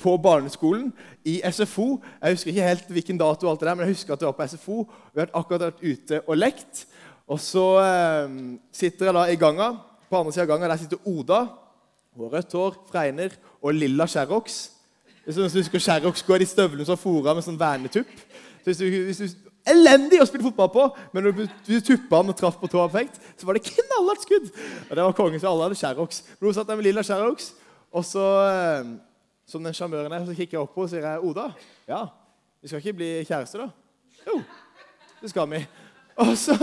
på barneskolen i SFO. Jeg husker ikke helt hvilken dato, alt det der, men jeg husker at det var på SFO. Vi hadde akkurat vært ute og lekt. Og så eh, sitter jeg da i ganga. På andre siden av gangen der sitter Oda. Hun har rødt hår, fregner og lilla Sherrox. Hvis du husker Sherrox går i støvlene som fora med sånn vernetupp. Så hvis du, hvis du, elendig å spille fotball på, men når du, du tuppa han og traff på tåa perfekt, så var det knallhardt skudd. Og det var kongen, så alle hadde Sherrox. Hun satt der med lilla Sherrox, og så eh, som den sjarmøren er, så kikker jeg opp på og sier jeg, Oda, ja, vi skal ikke bli kjærester, da? Jo, det skal vi. Og så,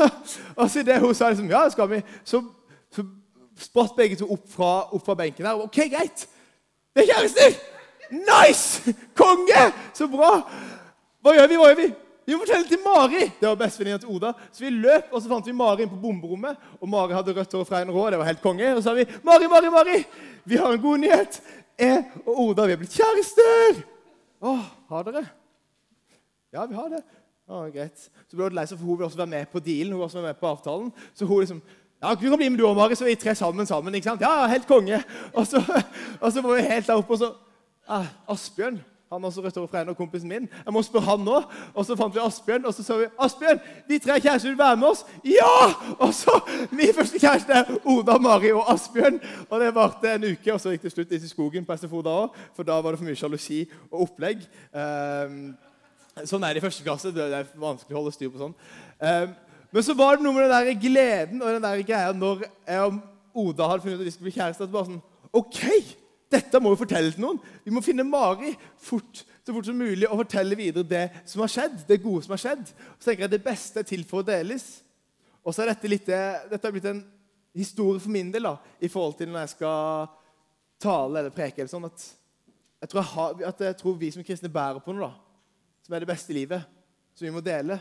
og så det hun sa liksom, ja, det skal vi, så, så spratt begge to opp fra, opp fra benken her. OK, greit. Det er kjærester! Nice! Konge! Så bra! Hva gjør vi? Hva gjør vi? Vi må fortelle til Mari! Det var bestevenninna til Oda. Så vi løp, og så fant vi Mari inn på bomberommet. Og Mari hadde rødt hår fra en rå. Det var helt konge. Og så sa vi Mari, Mari, Mari! Vi har en god nyhet. Jeg og Oda vi er blitt kjærester! Å, har dere? Ja, vi har det. Å, greit. Så ble hun lei seg, for hun vil også være med på dealen. hun vil også være med på avtalen. Så hun liksom ja, du kan bli med du og Mari, så vi tre sammen sammen. ikke sant? Ja, helt konge. Og så, og så var vi helt der oppe, og så ah, Asbjørn han også rødt hår fra og kompisen min. Jeg må spørre han nå. Og så fant vi Asbjørn, og så sa vi Asbjørn, vi tre kjærester vil være med oss. Ja! Og så min første kjæreste Oda, Mari og Asbjørn. Og det varte en uke, og så gikk det slutt litt i skogen på SFO da òg, for da var det for mye sjalusi og opplegg. Um, sånn er det i første klasse. Det er vanskelig å holde styr på sånn. Um, men så var det noe med den der gleden og den der greia når jeg og Oda hadde funnet ut at vi skulle bli kjærester. at bare sånn, ok, dette må vi fortelle til noen. Vi må finne Mari fort, så fort som mulig og fortelle videre det som har skjedd. det gode som har skjedd. Så tenker jeg at Det beste er til for å deles. Og så er dette, litt, dette har blitt en historie for min del da, i forhold til når jeg skal tale eller preke. eller sånn, at jeg, jeg, har, at jeg tror vi som kristne bærer på noe da, som er det beste i livet, som vi må dele.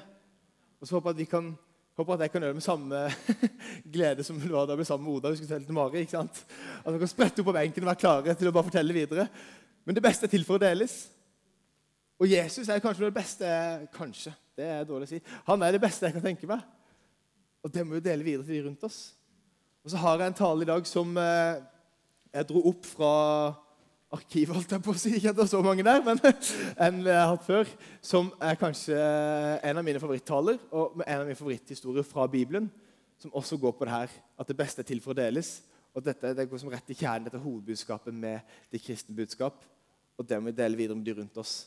Og så håper jeg at vi kan Håper at jeg kan gjøre det med samme glede som det var da jeg ble sammen med Oda. vi skulle til Mari, ikke sant? At vi kan sprette opp på benken og være klare til å bare fortelle videre. Men det beste er til for å deles. Og Jesus er kanskje det beste Kanskje, det er dårlig å si. Han er det beste jeg kan tenke meg. Og det må vi dele videre til de rundt oss. Og så har jeg en tale i dag som eh, jeg dro opp fra arkivet, holdt jeg på å si. Ikke at det er så mange der, men enn jeg har hatt før. Som er kanskje en av mine favoritttaler og en av mine favoritthistorier fra Bibelen. Som også går på det her at det beste er til for å deles. Og dette det går som rett i kjernen, dette hovedbudskapet med det kristne budskap. Og det må vi dele videre med de rundt oss.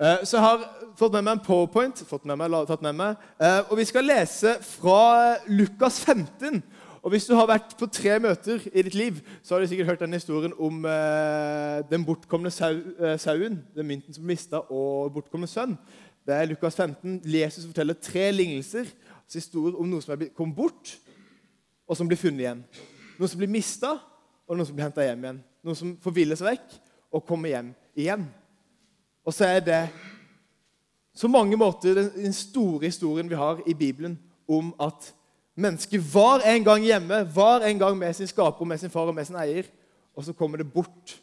Eh, så jeg har fått med meg en powerpoint, fått med meg, tatt med meg, eh, og vi skal lese fra Lukas 15. Og Hvis du har vært på tre møter i ditt liv, så har du sikkert hørt den historien om eh, den bortkomne sau, eh, sauen, den mynten som mista, og bortkomne sønn. Det er Lukas 15. Jesus forteller tre lignelser, altså historier om noe som er kommet bort, og som blir funnet igjen. Noe som blir mista, og noe som blir henta hjem igjen. Noe som forviller seg vekk og kommer hjem igjen. Og så er det så mange måter den store historien vi har i Bibelen om at Mennesket var en gang hjemme, var en gang med sin skaper, med sin far og med sin eier. Og så kommer det bort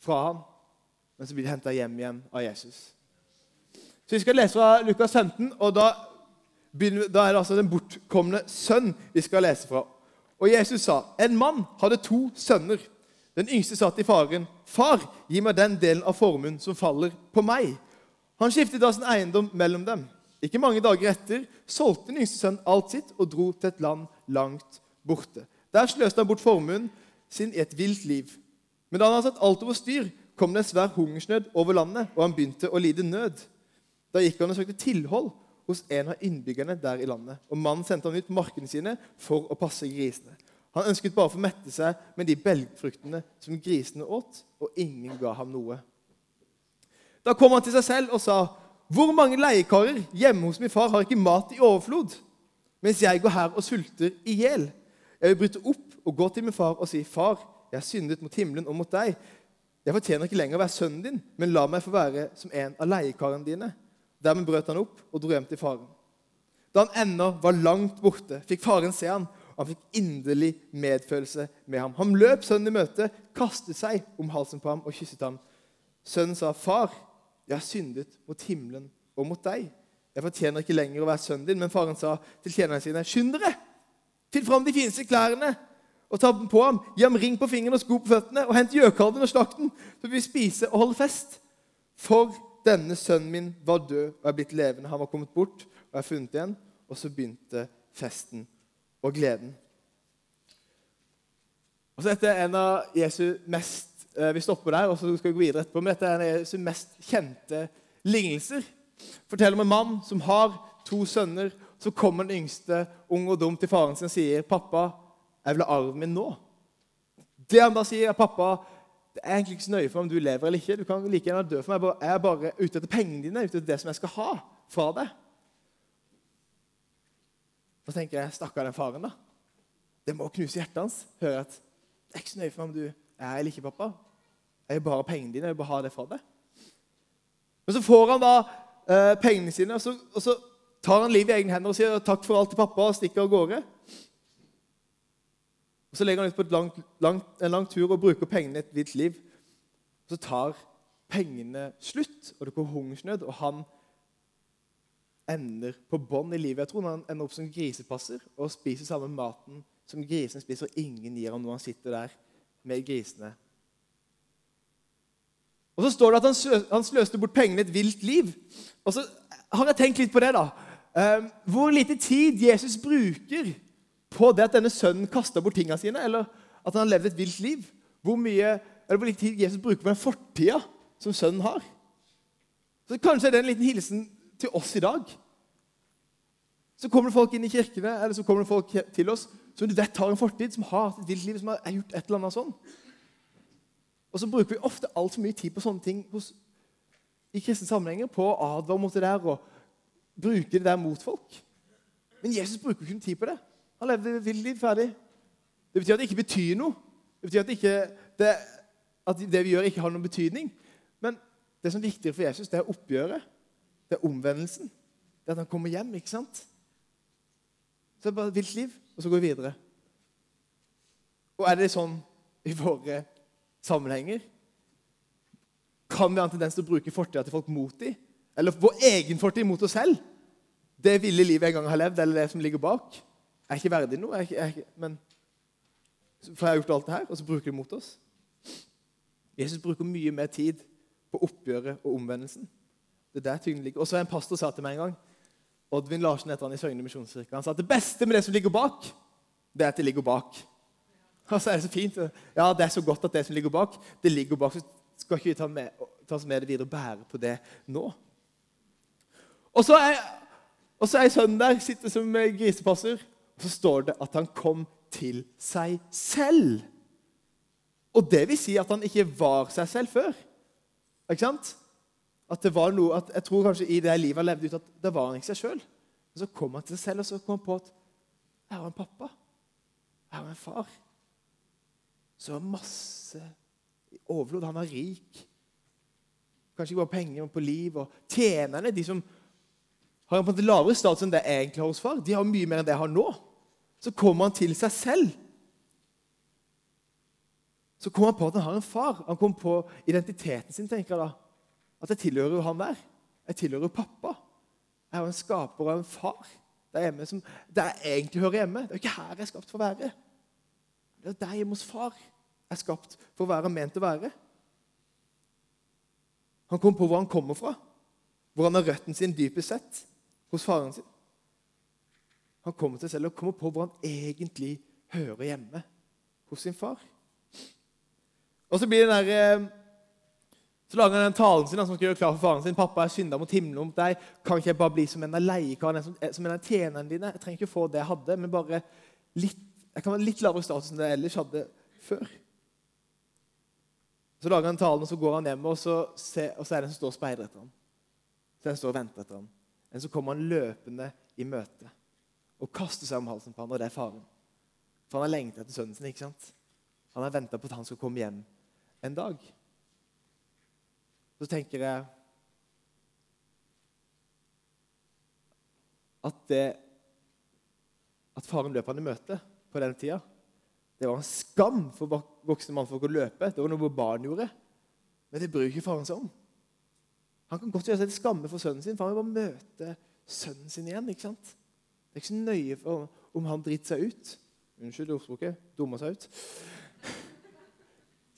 fra ham, men så blir det henta hjem igjen av Jesus. Så Vi skal lese fra Lukas 15, og da, da er det altså den bortkomne sønn vi skal lese fra. Og Jesus sa, en mann hadde to sønner. Den yngste sa til faren, 'Far, gi meg den delen av formuen som faller på meg.' Han skiftet da sin eiendom mellom dem. Ikke mange dager etter solgte den yngste sønnen alt sitt og dro til et land langt borte. Der sløste han bort formuen sin i et vilt liv. Men da han hadde satt alt over styr, kom det en svær hungersnød over landet, og han begynte å lide nød. Da gikk han og søkte tilhold hos en av innbyggerne der i landet. Og mannen sendte han ut markene sine for å passe grisene. Han ønsket bare å få mette seg med de belgfruktene som grisene åt, og ingen ga ham noe. Da kom han til seg selv og sa, hvor mange leiekarer hjemme hos min far har ikke mat i overflod, mens jeg går her og sulter i hjel? Jeg vil bryte opp og gå til min far og si, 'Far, jeg har syndet mot himmelen og mot deg.' 'Jeg fortjener ikke lenger å være sønnen din, men la meg få være som en av leiekarene dine.' Dermed brøt han opp og dro hjem til faren. Da han ennå var langt borte, fikk faren se han, og han fikk inderlig medfølelse med ham. Han løp sønnen i møte, kastet seg om halsen på ham og kysset ham. Sønnen sa, 'Far, jeg har syndet mot himmelen og mot deg. Jeg fortjener ikke lenger å være sønnen din. Men faren sa til tjenerne sine, skynd dere! Finn fram de fineste klærne og ta på ham, gi ham ring på fingeren og sko på føttene, og hent gjøkalven og slakt den, så vi vil spise og holde fest. For denne sønnen min var død og er blitt levende. Han var kommet bort og er funnet igjen. Og så begynte festen og gleden. Og så Dette er en av Jesu mest Vi stopper der, og så skal vi gå videre etterpå. Men dette er en av Jesu mest kjente lignelser. Fortell om en mann som har to sønner. Så kommer den yngste, ung og dum, til faren sin og sier, 'Pappa, jeg vil ha arven min nå.' Det han da sier, er, 'Pappa, det er egentlig ikke så nøye for om du lever eller ikke. Du kan like gjerne dø for meg. Jeg er bare ute etter pengene dine, ute etter det som jeg skal ha fra deg.' Da tenker jeg, stakkar den faren, da. Det må knuse hjertet hans. Hører at det er ikke så nøye for meg om du er eller ikke, pappa. Jeg jo bare pengene dine. Jeg vil bare ha det fra deg. Men så får han da eh, pengene sine, og så, og så tar han livet i egne hender og sier takk for alt til pappa og stikker av gårde. Og Så legger han ut på langt, langt, en lang tur og bruker pengene i et hvitt liv. Og Så tar pengene slutt, og det går hungersnød, og han ender på bånn i livet. Jeg tror han ender opp som grisepasser og spiser samme maten som grisene spiser, og ingen gir ham når han sitter der med grisene. Og Så står det at han, han sløste bort pengene et vilt liv. Og så har jeg tenkt litt på det. da. Um, hvor lite tid Jesus bruker på det at denne sønnen kasta bort tingene sine, eller at han har levd et vilt liv. Hvor, mye, eller hvor lite tid Jesus bruker på den fortida som sønnen har. Så Kanskje er det en liten hilsen til oss i dag. Så kommer det folk inn i kirkene eller så kommer det folk til oss som du vet har en fortid, som har hatt et vilt liv, som har gjort et eller annet sånn. Og så bruker vi ofte altfor mye tid på sånne ting hos, i kristne sammenhenger, på å advare mot det der og bruke det der mot folk. Men Jesus bruker ikke tid på det. Han levde et vilt liv ferdig. Det betyr at det ikke betyr noe. Det betyr at, ikke, det, at det vi gjør, ikke har noen betydning. Men det som er viktigere for Jesus, det er oppgjøret. Det er omvendelsen. Det er at han kommer hjem. ikke sant? Så det er bare et vilt liv, og så går vi videre. Og er det sånn i våre sammenhenger? Kan vi ha en tendens til å bruke fortida til folk mot dem? Eller vår egen fortid mot oss selv? Det ville livet jeg en gang har levd, eller det som ligger bak? Er ikke verdig noe. Ikke, er ikke, men For jeg har gjort alt det her, og så bruker de mot oss. Jesus bruker mye mer tid på oppgjøret og omvendelsen. Det er der tyngden ligger. Og så En pastor sa til meg en gang Oddvin Larsen heter han i Søgne misjonskirke. Han sa at det beste med det som ligger bak, det er at det ligger bak. Og så er det så fint. Ja, det er så godt at det som ligger bak, det ligger bak. Så skal ikke vi ta, med, ta oss med det videre og bære på det nå. Og så er, og så er sønnen der, sitter som grisepasser, og så står det at han kom til seg selv. Og det vil si at han ikke var seg selv før. Ikke sant? At det var noe, at Jeg tror kanskje i det livet han levde ut, at det var han ikke seg sjøl. Så kom han til seg selv og så kom han på at jeg har en pappa. Jeg har en far. Så var masse overflod. Han var rik. Kanskje ikke bare penger, men på liv. Og tjenerne, de som har en lavere status enn det jeg egentlig har hos far, de har mye mer enn det jeg har nå. Så kommer han til seg selv. Så kommer han på at han har en far. Han kommer på identiteten sin, tenker jeg da. At jeg tilhører jo han der. Jeg tilhører jo pappa. Jeg har en skaper og en far der hjemme som, der jeg egentlig hører hjemme. Det er jo ikke her jeg er skapt for å være. Det er hjemme hos far er skapt for å være ment å være. Han kommer på hvor han kommer fra, hvor han har røtten sin dypest sett, hos faren sin. Han kommer til selv og kommer på hvor han egentlig hører hjemme, hos sin far. Og så blir den der, eh, så lager han den talen sin som skal gjøre klar for faren sin. 'Pappa er synda mot himmelen mot deg. Kan ikke jeg bare bli som en av leiekarene, som, som en av tjenerne dine?' Jeg trenger ikke få det jeg hadde, men bare litt, jeg kan være litt lavere status enn jeg ellers hadde før. Så lager han talen, og så går han hjem, og så, ser, og så er det en som står og speider etter ham. Så er det en som står og venter etter ham. En så kommer han løpende i møte og kaster seg om halsen på ham, og det er faren. For han har lengtet etter sønnen sin. ikke sant? Han har venta på at han skal komme hjem en dag. Så tenker jeg at det at faren løp han i møte på den tida, det var en skam for voksne mannfolk å løpe. Det var noe barn gjorde. Men det bryr ikke faren seg om. Han kan godt gjøre seg til skamme for sønnen sin, for han vil bare møte sønnen sin igjen. ikke sant? Det er ikke så nøye for om han driter seg ut. Unnskyld ordspråket. Dummer seg ut.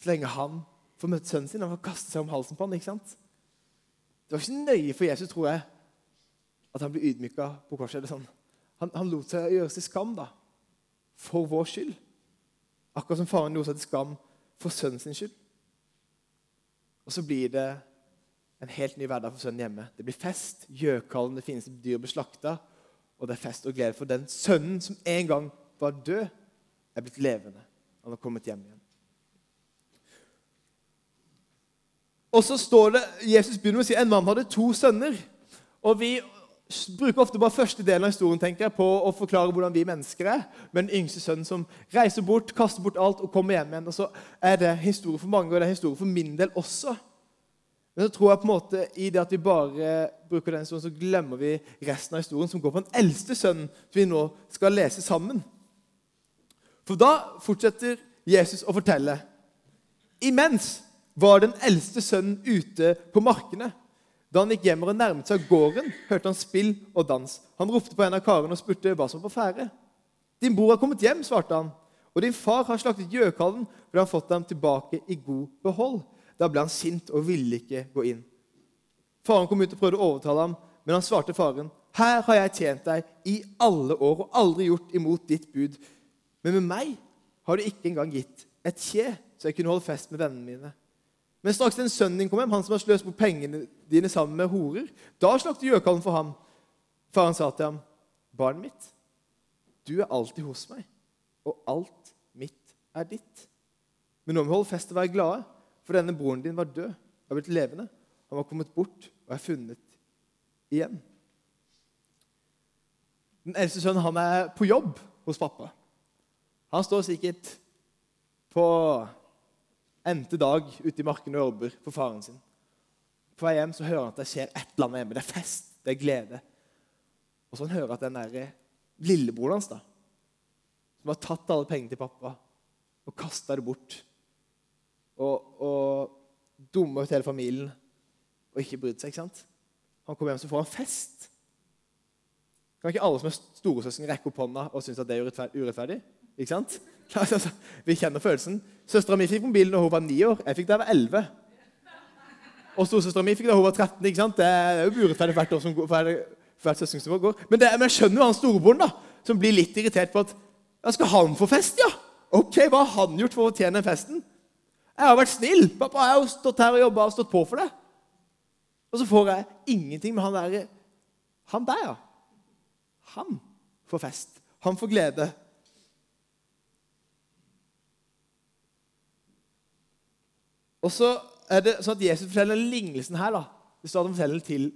Så lenge han får møte sønnen sin, han får kaste seg om halsen på han, ikke sant? Det var ikke nøye for Jesus, tror jeg, at han ble ydmyka på korset. Sånn. Han, han, lot seg gjøre til skam da, for vår skyld. Akkurat som faren lot seg til skam for sønnen sin skyld. Og så blir det en helt ny hverdag for sønnen hjemme. Det blir fest. Gjøkallen, det fineste dyr, blir slakta. Og det er fest og glede for den sønnen som en gang var død, er blitt levende. Han har kommet hjem igjen. Og så står det, Jesus begynner med å si en mann hadde to sønner. Og Vi bruker ofte bare første delen av historien tenker jeg, på å forklare hvordan vi mennesker er. Med den yngste sønnen som reiser bort, kaster bort alt og kommer hjem igjen. Og så er det historie for mange, og det er historie for min del også. Men så tror jeg på en måte i det at vi bare bruker den historien, så glemmer vi resten av historien, som går på den eldste sønnen, som vi nå skal lese sammen. For da fortsetter Jesus å fortelle. Imens var den eldste sønnen ute på markene. Da han gikk hjem og nærmet seg gården, hørte han spill og dans. Han ropte på en av karene og spurte hva som var på ferde. 'Din bror har kommet hjem', svarte han. 'Og din far har slaktet gjøkalven for han har fått dem tilbake i god behold.' Da ble han sint og ville ikke gå inn. Faren kom ut og prøvde å overtale ham, men han svarte faren, 'Her har jeg tjent deg i alle år og aldri gjort imot ditt bud.' 'Men med meg har du ikke engang gitt et kje, så jeg kunne holde fest med vennene mine.' Men straks den sønnen din kom hjem, han som har sløst bort pengene dine sammen med horer, da slaktet gjøkallen for ham. Faren sa til ham, 'Barnet mitt, du er alltid hos meg, og alt mitt er ditt.' Men nå må vi holde fest og være glade, for denne broren din var død og blitt levende. Han var kommet bort og er funnet igjen. Den eldste sønnen han er på jobb hos pappa. Han står sikkert på endte dag ute i marken og jobber for faren sin. På vei hjem så hører han at det skjer et eller annet hjemme. Det er fest, det er glede. Og så han hører at den der lillebroren hans, da, som har tatt alle pengene til pappa og kasta det bort og, og dumma ut hele familien og ikke brydd seg, ikke sant? Han kommer hjem, så får han fest. Kan ikke alle som er storesøsken, rekke opp hånda og synes at det er urettferdig? Ikke sant? Altså, vi kjenner følelsen. Søstera mi fikk mobilen da hun var ni år. Jeg fikk da jeg var elleve. Og storesøstera mi fikk da hun var 13. ikke sant? Det er jo urettferdig hvert år som går, hvert søsken som går. Men, det, men jeg skjønner jo han storebroren da, som blir litt irritert på at ja, Skal han få fest, ja? Ok, Hva har han gjort for å fortjene festen? Jeg har vært snill. Pappa, jeg har jo stått her og jobba og stått på for det. Og så får jeg ingenting med han der Han der, ja. Han får fest. Han får glede. Og så er det sånn at Jesus forteller lignelsen her. da. Det står at han forteller til,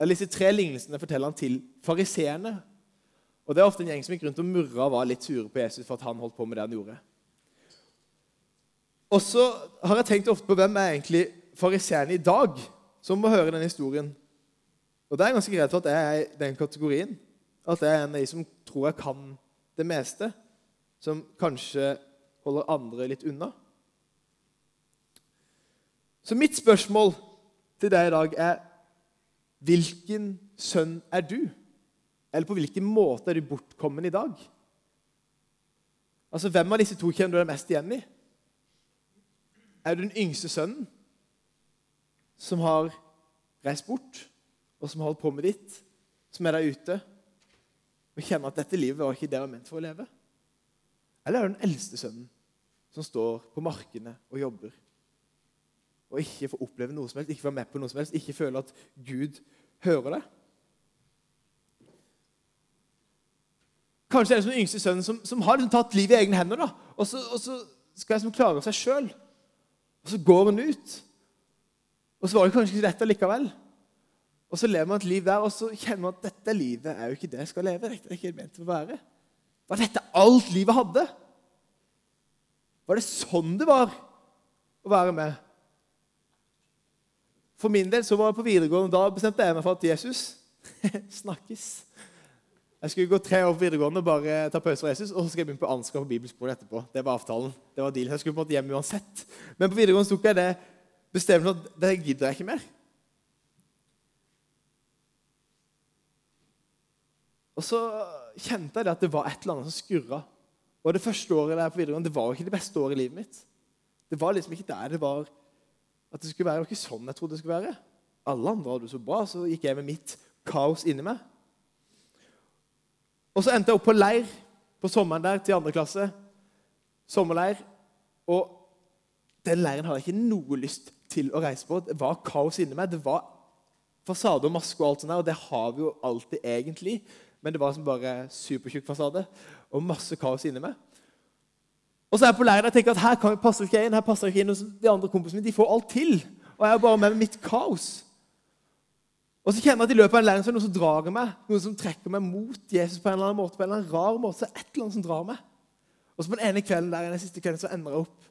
eller Disse tre lignelsene forteller han til fariseerne. Og Det er ofte en gjeng som gikk rundt og murra og var litt sure på Jesus for at han holdt på med det han gjorde. Og så har jeg tenkt ofte på hvem er egentlig fariseerne i dag som må høre denne historien. Og det er ganske greit for at jeg er i den kategorien. At jeg er en av de som tror jeg kan det meste. Som kanskje holder andre litt unna. Så mitt spørsmål til deg i dag er Hvilken sønn er du? Eller på hvilken måte er du bortkommen i dag? Altså, Hvem av disse to kjenner du deg mest igjen i? Er du den yngste sønnen som har reist bort, og som har holdt på med ditt, som er der ute, og kjenner at dette livet var ikke det jeg var ment for å leve? Eller er du den eldste sønnen som står på markene og jobber? Og ikke få oppleve noe som helst, ikke være med på noe som helst, ikke føle at Gud hører det. Kanskje er det som den yngste sønnen som, som har liksom tatt livet i egne hender. da, Og så, og så skal liksom klare seg sjøl. Og så går han ut. Og så var det kanskje ikke dette likevel. Og så lever man et liv der, og så kjenner man at dette livet er jo ikke det jeg skal leve. Dette er ikke det ment å være. Var dette alt livet hadde? Var det sånn det var å være med? For min del så var jeg på videregående, da bestemte jeg meg for at Jesus snakkes. Jeg skulle gå tre år på videregående og bare ta pause fra Jesus, og så skal jeg begynne på anskaff på bibelskolen etterpå. Det var avtalen. Det var deal. Jeg skulle på en måte hjem uansett. Men på videregående tok jeg det bestemmelsen at det gidder jeg ikke mer. Og så kjente jeg det at det var et eller annet som skurra Og det første året der på videregående det var jo ikke det beste året i livet mitt. Det var liksom ikke der det var at det skulle være. Ikke sånn jeg trodde det skulle være. Alle andre hadde det så bra, så gikk jeg med mitt kaos inni meg. Og så endte jeg opp på leir på sommeren der til andre klasse. Sommerleir. Og den leiren hadde jeg ikke noe lyst til å reise på. Det var kaos inni meg. Det var fasade og maske og alt sånt der, og det har vi jo alltid egentlig. Men det var som bare supertjukk fasade og masse kaos inni meg. Og så er jeg på leiren og tenker at her passer ikke jeg inn. her passer ikke inn, og De andre kompisene mine de får alt til. Og jeg er bare med med mitt kaos. Og så kjenner jeg at i løpet av en leiren så er det noe som drar meg, noe som trekker meg mot Jesus på en eller annen måte. på en eller annen rar måte, så er det et eller annet som drar meg. Og så på den ene kvelden der, den siste kvelden så ender jeg opp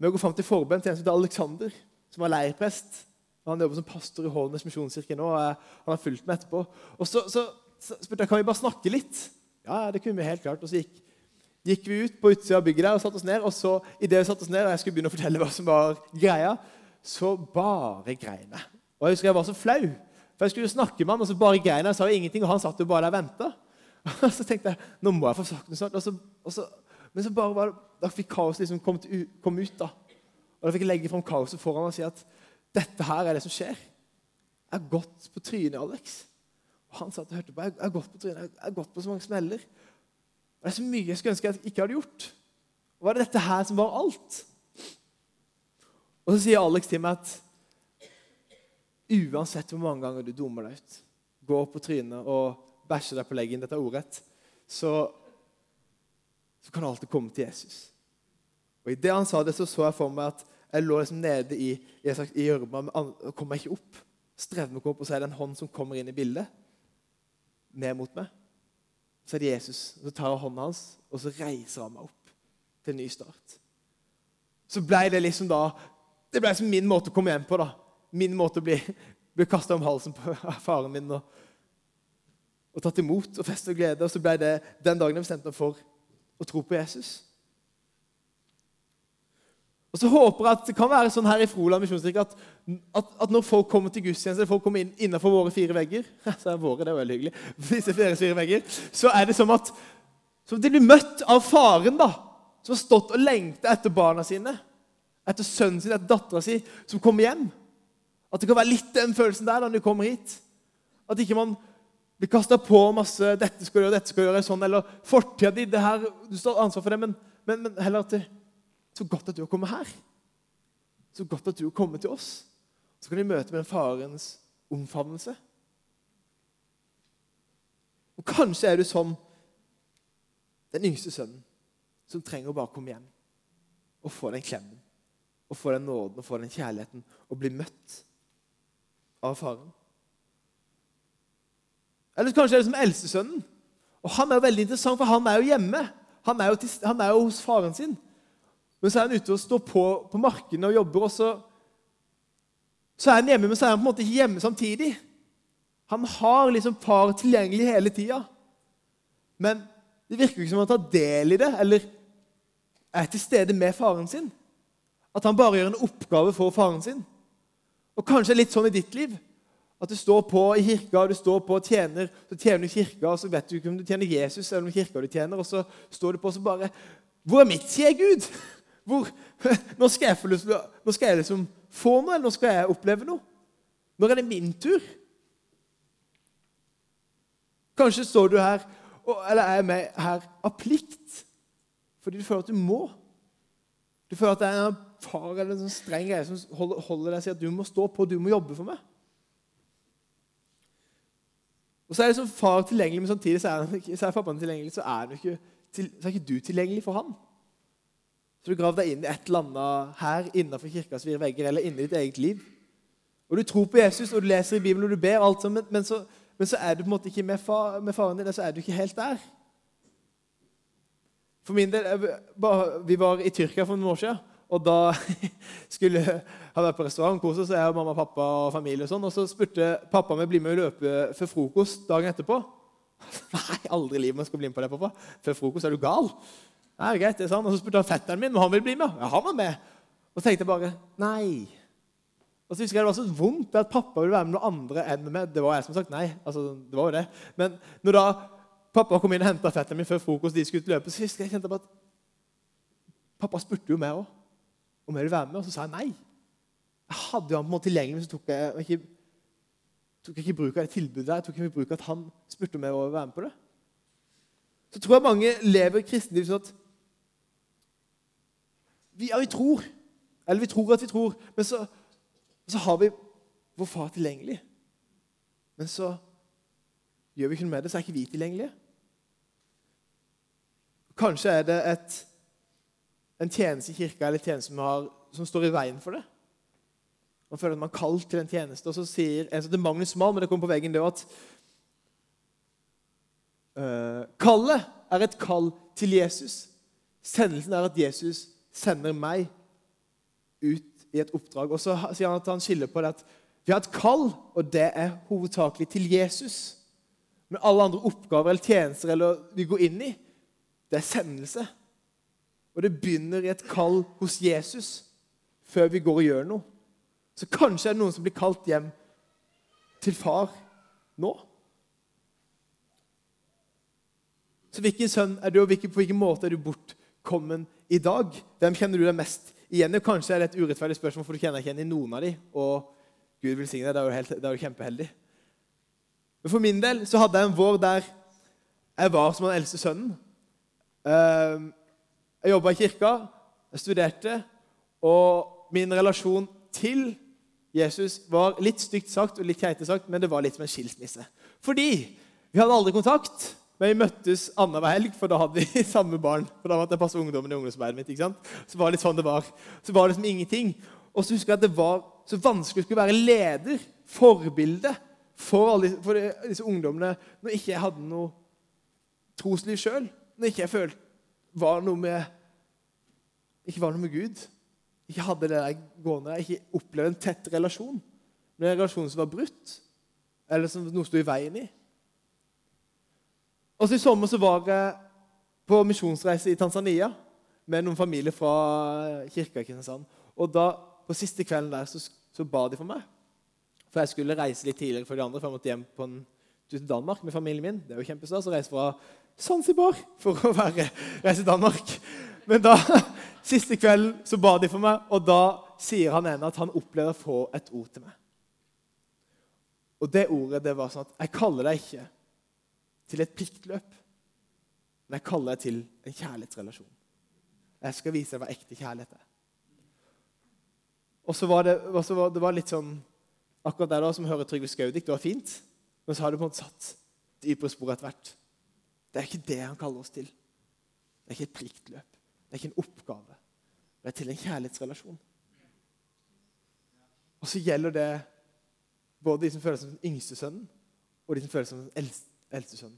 med å gå fram til forbønn til en som heter Alexander, som var leirprest. Han jobber som pastor i Hårnes misjonskirke nå. og Han har fulgt meg etterpå. Og så, så, så spurte jeg kan vi bare snakke litt. Ja, det kunne vi helt klart. Og så gikk, gikk vi ut på utsida av bygget der og satte oss ned. Og så i det vi satte oss ned, og jeg skulle begynne å fortelle hva som var greia, så bare grein jeg. Og jeg husker jeg var så flau. For jeg skulle jo snakke med han, og så bare grein jeg. sa jo ingenting, og han satt jo bare der og venta. Og så tenkte jeg nå må jeg få sagt noe sånt. Og så, og så, men så bare var det, da fikk kaoset liksom kommet kom ut. da. Og da fikk jeg legge fram kaoset foran og si at dette her er det som skjer. Jeg har gått på trynet, Alex. Og han satt og hørte på. Jeg har gått på trynet, jeg har gått på så mange smeller. Og Det er så mye jeg skulle ønske jeg ikke hadde gjort. Var det dette her som var alt? Og så sier Alex til meg at uansett hvor mange ganger du dummer deg ut, går på trynet og bæsjer deg på leggen, dette er ordrett, så, så kan du alltid komme til Jesus. Og I det han sa det, så så jeg for meg at jeg lå liksom nede i, i gjørma og kom meg ikke opp. Strevde med å komme opp, og så er det hånd som kommer inn i bildet, ned mot meg. Så er det Jesus. Så tar jeg hånda hans, og så reiser han meg opp til en ny start. Så ble det liksom da Det ble liksom min måte å komme hjem på. da. Min måte å bli, bli kasta om halsen på faren min og, og tatt imot og fest og glede. Og så ble det den dagen jeg bestemte meg for å tro på Jesus. Og så håper jeg at Det kan være sånn her i Froland misjonskirke at, at, at, når folk kommer til gudstjeneste, folk kommer inn innenfor våre fire vegger så er våre, det er veldig hyggelig, disse fire vegger, så er det som at som de blir møtt av faren da, som har stått og lengta etter barna sine, etter sønnen sin, etter dattera si, som kommer hjem. At det kan være litt den følelsen der da du kommer hit. At ikke man blir kasta på masse 'dette skal du gjøre, dette skal du gjøre', sånn, eller fortida di, du står ansvar for det, men, men, men heller at det så godt at du har kommet her. Så godt at du har kommet til oss. Så kan vi møte med farens omfavnelse. Og Kanskje er du som den yngste sønnen som trenger å bare komme hjem og få den klemmen, og få den nåden og få den kjærligheten og bli møtt av faren. Eller kanskje er det som eldstesønnen. Og Han er jo veldig interessant, for han er jo hjemme. Han er jo, til, han er jo hos faren sin. Men så er han ute og står på på markene og jobber, og så, så er han hjemme, men så er han på en måte ikke hjemme samtidig. Han har liksom far tilgjengelig hele tida. Men det virker jo ikke som han tar del i det, eller er til stede med faren sin. At han bare gjør en oppgave for faren sin. Og kanskje litt sånn i ditt liv. At du står på i kirka, og du står på og tjener, så tjener du kirka, og så vet du ikke om du tjener Jesus eller om kirka du tjener, og så står du på og så bare Hvor er mitt, sier Gud? Hvor, nå, skal jeg, nå skal jeg liksom få noe, eller nå skal jeg oppleve noe. Når er det min tur? Kanskje står du her, eller er med her av plikt, fordi du føler at du må. Du føler at det er en far eller en sånn streng greie som holder, deg og sier at du må stå på, du må jobbe for meg. Og så er det som far tilgjengelig, men samtidig så er, så er pappaen tilgjengelig, så er, ikke, så er ikke du tilgjengelig for han. Så du graver deg inn i et eller annet her innenfor kirkas fire vegger eller inni ditt eget liv. Og Du tror på Jesus, og du leser i Bibelen og du ber, og alt sånt, men, så, men, så, er du på en måte ikke med, far, med faren din, så er du ikke helt der. For min del, Vi var i Tyrkia for noen år siden. Og da skulle jeg ha vært på restaurant, kose oss, jeg og mamma, pappa og familie. Og sånn, og så spurte pappa om jeg bli med og løpe før frokost dagen etterpå. Nei, aldri i livet man skal bli med på det, pappa. Før frokost er du gal. Ja, greit, det er han. Og så spurte han fetteren min om han ville bli med. Ja, han var med. Og så tenkte jeg bare nei. Og så husker jeg Det var så vondt at pappa ville være med noen andre enn med. Det var jeg som sagt nei. altså det var jo det. Men når da pappa kom inn og henta fetteren min før frokost, de skulle ut løpe, så husker jeg kjente på at pappa spurte jo meg òg om jeg ville være med, og så sa jeg nei. Jeg hadde jo han på en måte tilgjengelig, men så tok jeg ikke, tok jeg ikke bruk av det tilbudet der. Jeg tok ikke bruk av at han spurte om jeg ville være med på det. Så tror jeg mange lever kristenliv sånn at vi, ja, vi tror. Eller vi tror at vi tror. Men så, så har vi vår far tilgjengelig. Men så gjør vi ikke noe med det, så er ikke vi tilgjengelige. Kanskje er det et, en tjeneste i kirka eller en tjeneste som, har, som, står i veien for det. Man føler at man er kalt til en tjeneste. Og så sier en som heter Magnus Malm, men det kommer på veggen det at uh, Kallet er et kall til Jesus. Sendelsen er at Jesus sender meg ut i et oppdrag. Og så sier han at han skiller på det at vi har et kall, og det er hovedsakelig til Jesus. Men alle andre oppgaver eller tjenester eller vi går inn i, det er sendelse. Og det begynner i et kall hos Jesus før vi går og gjør noe. Så kanskje er det noen som blir kalt hjem til far nå. Så hvilken sønn er du, og på hvilken måte er du bortkommen i dag? Hvem kjenner du deg mest igjen i? Kanskje er det et urettferdig spørsmål, for du kjenner ikke igjen i noen av dem. Og Gud velsigne deg. Det er jo kjempeheldig. Men for min del så hadde jeg en vår der jeg var som den eldste sønnen. Ehm, jeg jobba i kirka, jeg studerte, og min relasjon til Jesus var litt stygt sagt og litt keite sagt, men det var litt som en skilsmisse. Fordi vi hadde aldri kontakt. Men vi møttes annenhver helg, for da hadde vi samme barn. For da måtte jeg passe ungdommen i ungdomsarbeidet mitt. ikke sant? Så var det litt sånn det var. Så var det liksom ingenting. Og så husker jeg at det var så vanskelig å skulle være leder, forbilde, for, alle, for disse ungdommene når ikke jeg hadde noe trosliv sjøl. Når ikke jeg følte var noe med ikke var noe med Gud. Ikke hadde det der gående, jeg ikke opplevde en tett relasjon. Men en relasjon som var brutt, eller som noe sto i veien i. Og så I sommer så var jeg på misjonsreise i Tanzania med noen familier fra kirka i Kristiansand. Og da, På siste kvelden der så, så, ba de for meg. For jeg skulle reise litt tidligere for de andre, for jeg måtte hjem på en tur til Danmark med familien min. Det er jo kjempestas å reise fra Zanzibar for å være, reise til Danmark. Men da, siste kvelden så ba de for meg, og da sier han ene at han opplevde å få et ord til meg. Og det ordet det var sånn at Jeg kaller deg ikke til et pliktløp, men jeg kaller deg til en kjærlighetsrelasjon. Jeg skal vise deg hva ekte kjærlighet er. Og så var det, så var, det var litt sånn Akkurat der da, som hører Trygve Skaudik, det var fint, men så har det på en måte satt dypere spor etter hvert. Det er ikke det han kaller oss til. Det er ikke et pliktløp. Det er ikke en oppgave. Det er til en kjærlighetsrelasjon. Og så gjelder det både de som føler seg som den yngste sønnen, og de som føler seg som den eldste eldste sønn.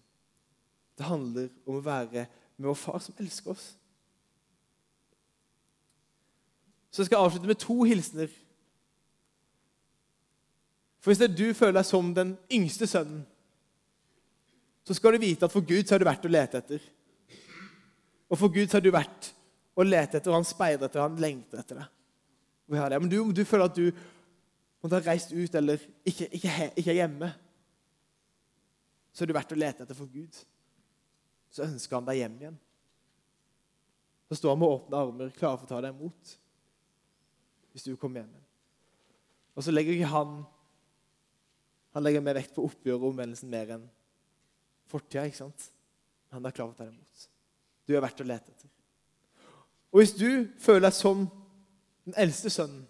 Det handler om å være med vår far som elsker oss. Så jeg skal avslutte med to hilsener. For Hvis er du føler deg som den yngste sønnen, så skal du vite at for Gud så har du vært å lete etter. Og for Gud så har du vært å lete etter, og han speider etter, og han lengter etter deg. Men du, du føler at du måtte ha reist ut eller ikke, ikke, ikke er hjemme så er det verdt å lete etter for Gud. Så ønsker han deg hjem igjen. Så står han med åpne armer, klar for å ta deg imot hvis du kommer hjem igjen. Og så legger ikke han han legger mer vekt på oppgjøret og omvendelsen mer enn fortida. ikke sant? Han er klar for å ta deg imot. Du er verdt å lete etter. Og hvis du føler deg som den eldste sønnen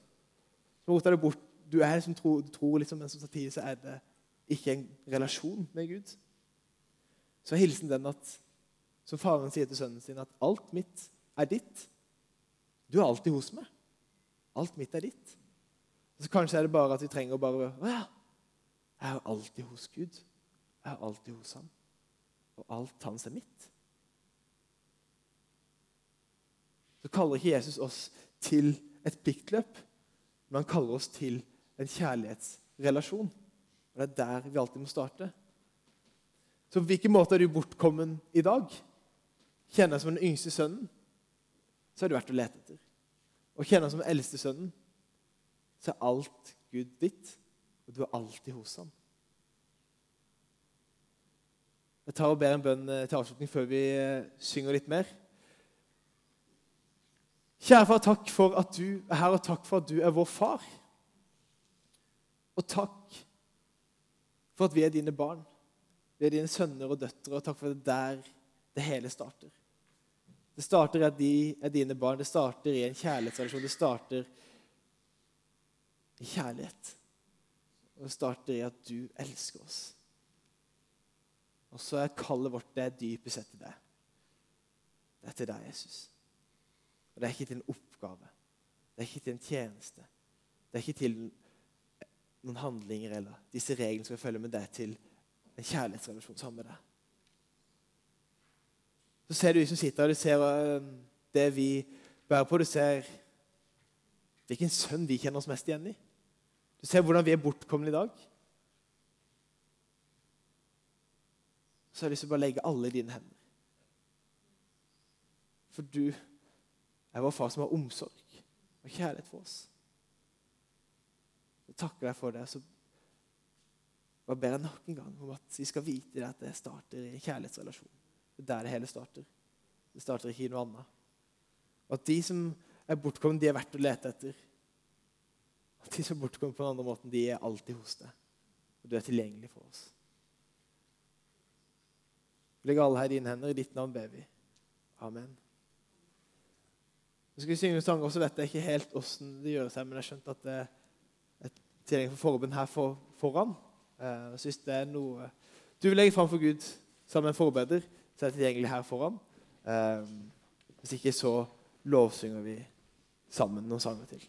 som rota deg bort Du er som tror, tror liksom, men samtidig så er det ikke en relasjon med Gud, så er hilsen den at som faren sier til sønnen sin, at alt mitt er ditt. Du er alltid hos meg. Alt mitt er ditt. Så Kanskje er det bare at vi trenger å bare Å ja. Jeg er alltid hos Gud. Jeg er alltid hos ham. Og alt hans er mitt. Så kaller ikke Jesus oss til et pliktløp, men han kaller oss til en kjærlighetsrelasjon. Og Det er der vi alltid må starte. Så på hvilken måte er du bortkommen i dag? Kjenner deg som den yngste sønnen, så har du vært å lete etter. Og kjenner deg som den eldste sønnen, så er alt Gud ditt, og du er alltid hos ham. Jeg tar og ber en bønn eh, til avslutning før vi eh, synger litt mer. Kjære far, takk for at du er her, og takk for at du er vår far. Og takk for at vi er dine barn. Vi er dine sønner og døtre, og takk for det der det hele starter. Det starter at de er dine barn. Det starter i en kjærlighetsrelasjon. Det starter i kjærlighet. Og det starter i at du elsker oss. Og så er kallet vårt det er dypest sett til deg. Det er til deg, Jesus. Og det er ikke til en oppgave. Det er ikke til en tjeneste. Det er ikke til noen handlinger eller disse reglene som vi følger med deg til en kjærlighetsrelasjon sammen med deg. Så ser du de som sitter her, du ser øh, det vi bærer på. Du ser hvilken sønn vi kjenner oss mest igjen i. Du ser hvordan vi er bortkomne i dag. Så har jeg lyst til å bare legge alle i dine hender. For du er vår far som har omsorg og kjærlighet for oss. Jeg takker deg for det. Så bare ber jeg nok en gang om at vi skal vite at det starter i en kjærlighetsrelasjon. Det er der det hele starter. Det starter ikke i noe annet. Og at de som er bortkomne, de er verdt å lete etter. At de som er bortkomne på den andre måten, de er alltid hos deg. Og du er tilgjengelig for oss. Legg alle her i dine hender. I ditt navn ber vi. Amen. Nå skal vi synge en sang og så Vet jeg ikke helt åssen det gjøres her, men jeg har skjønt at det tilgjengelig for forbønn her for, foran. Uh, så hvis det er noe du vil legge fram for Gud sammen med en forbeder, så er det tilgjengelig her foran. Uh, hvis ikke, så lovsynger vi sammen noen sanger til.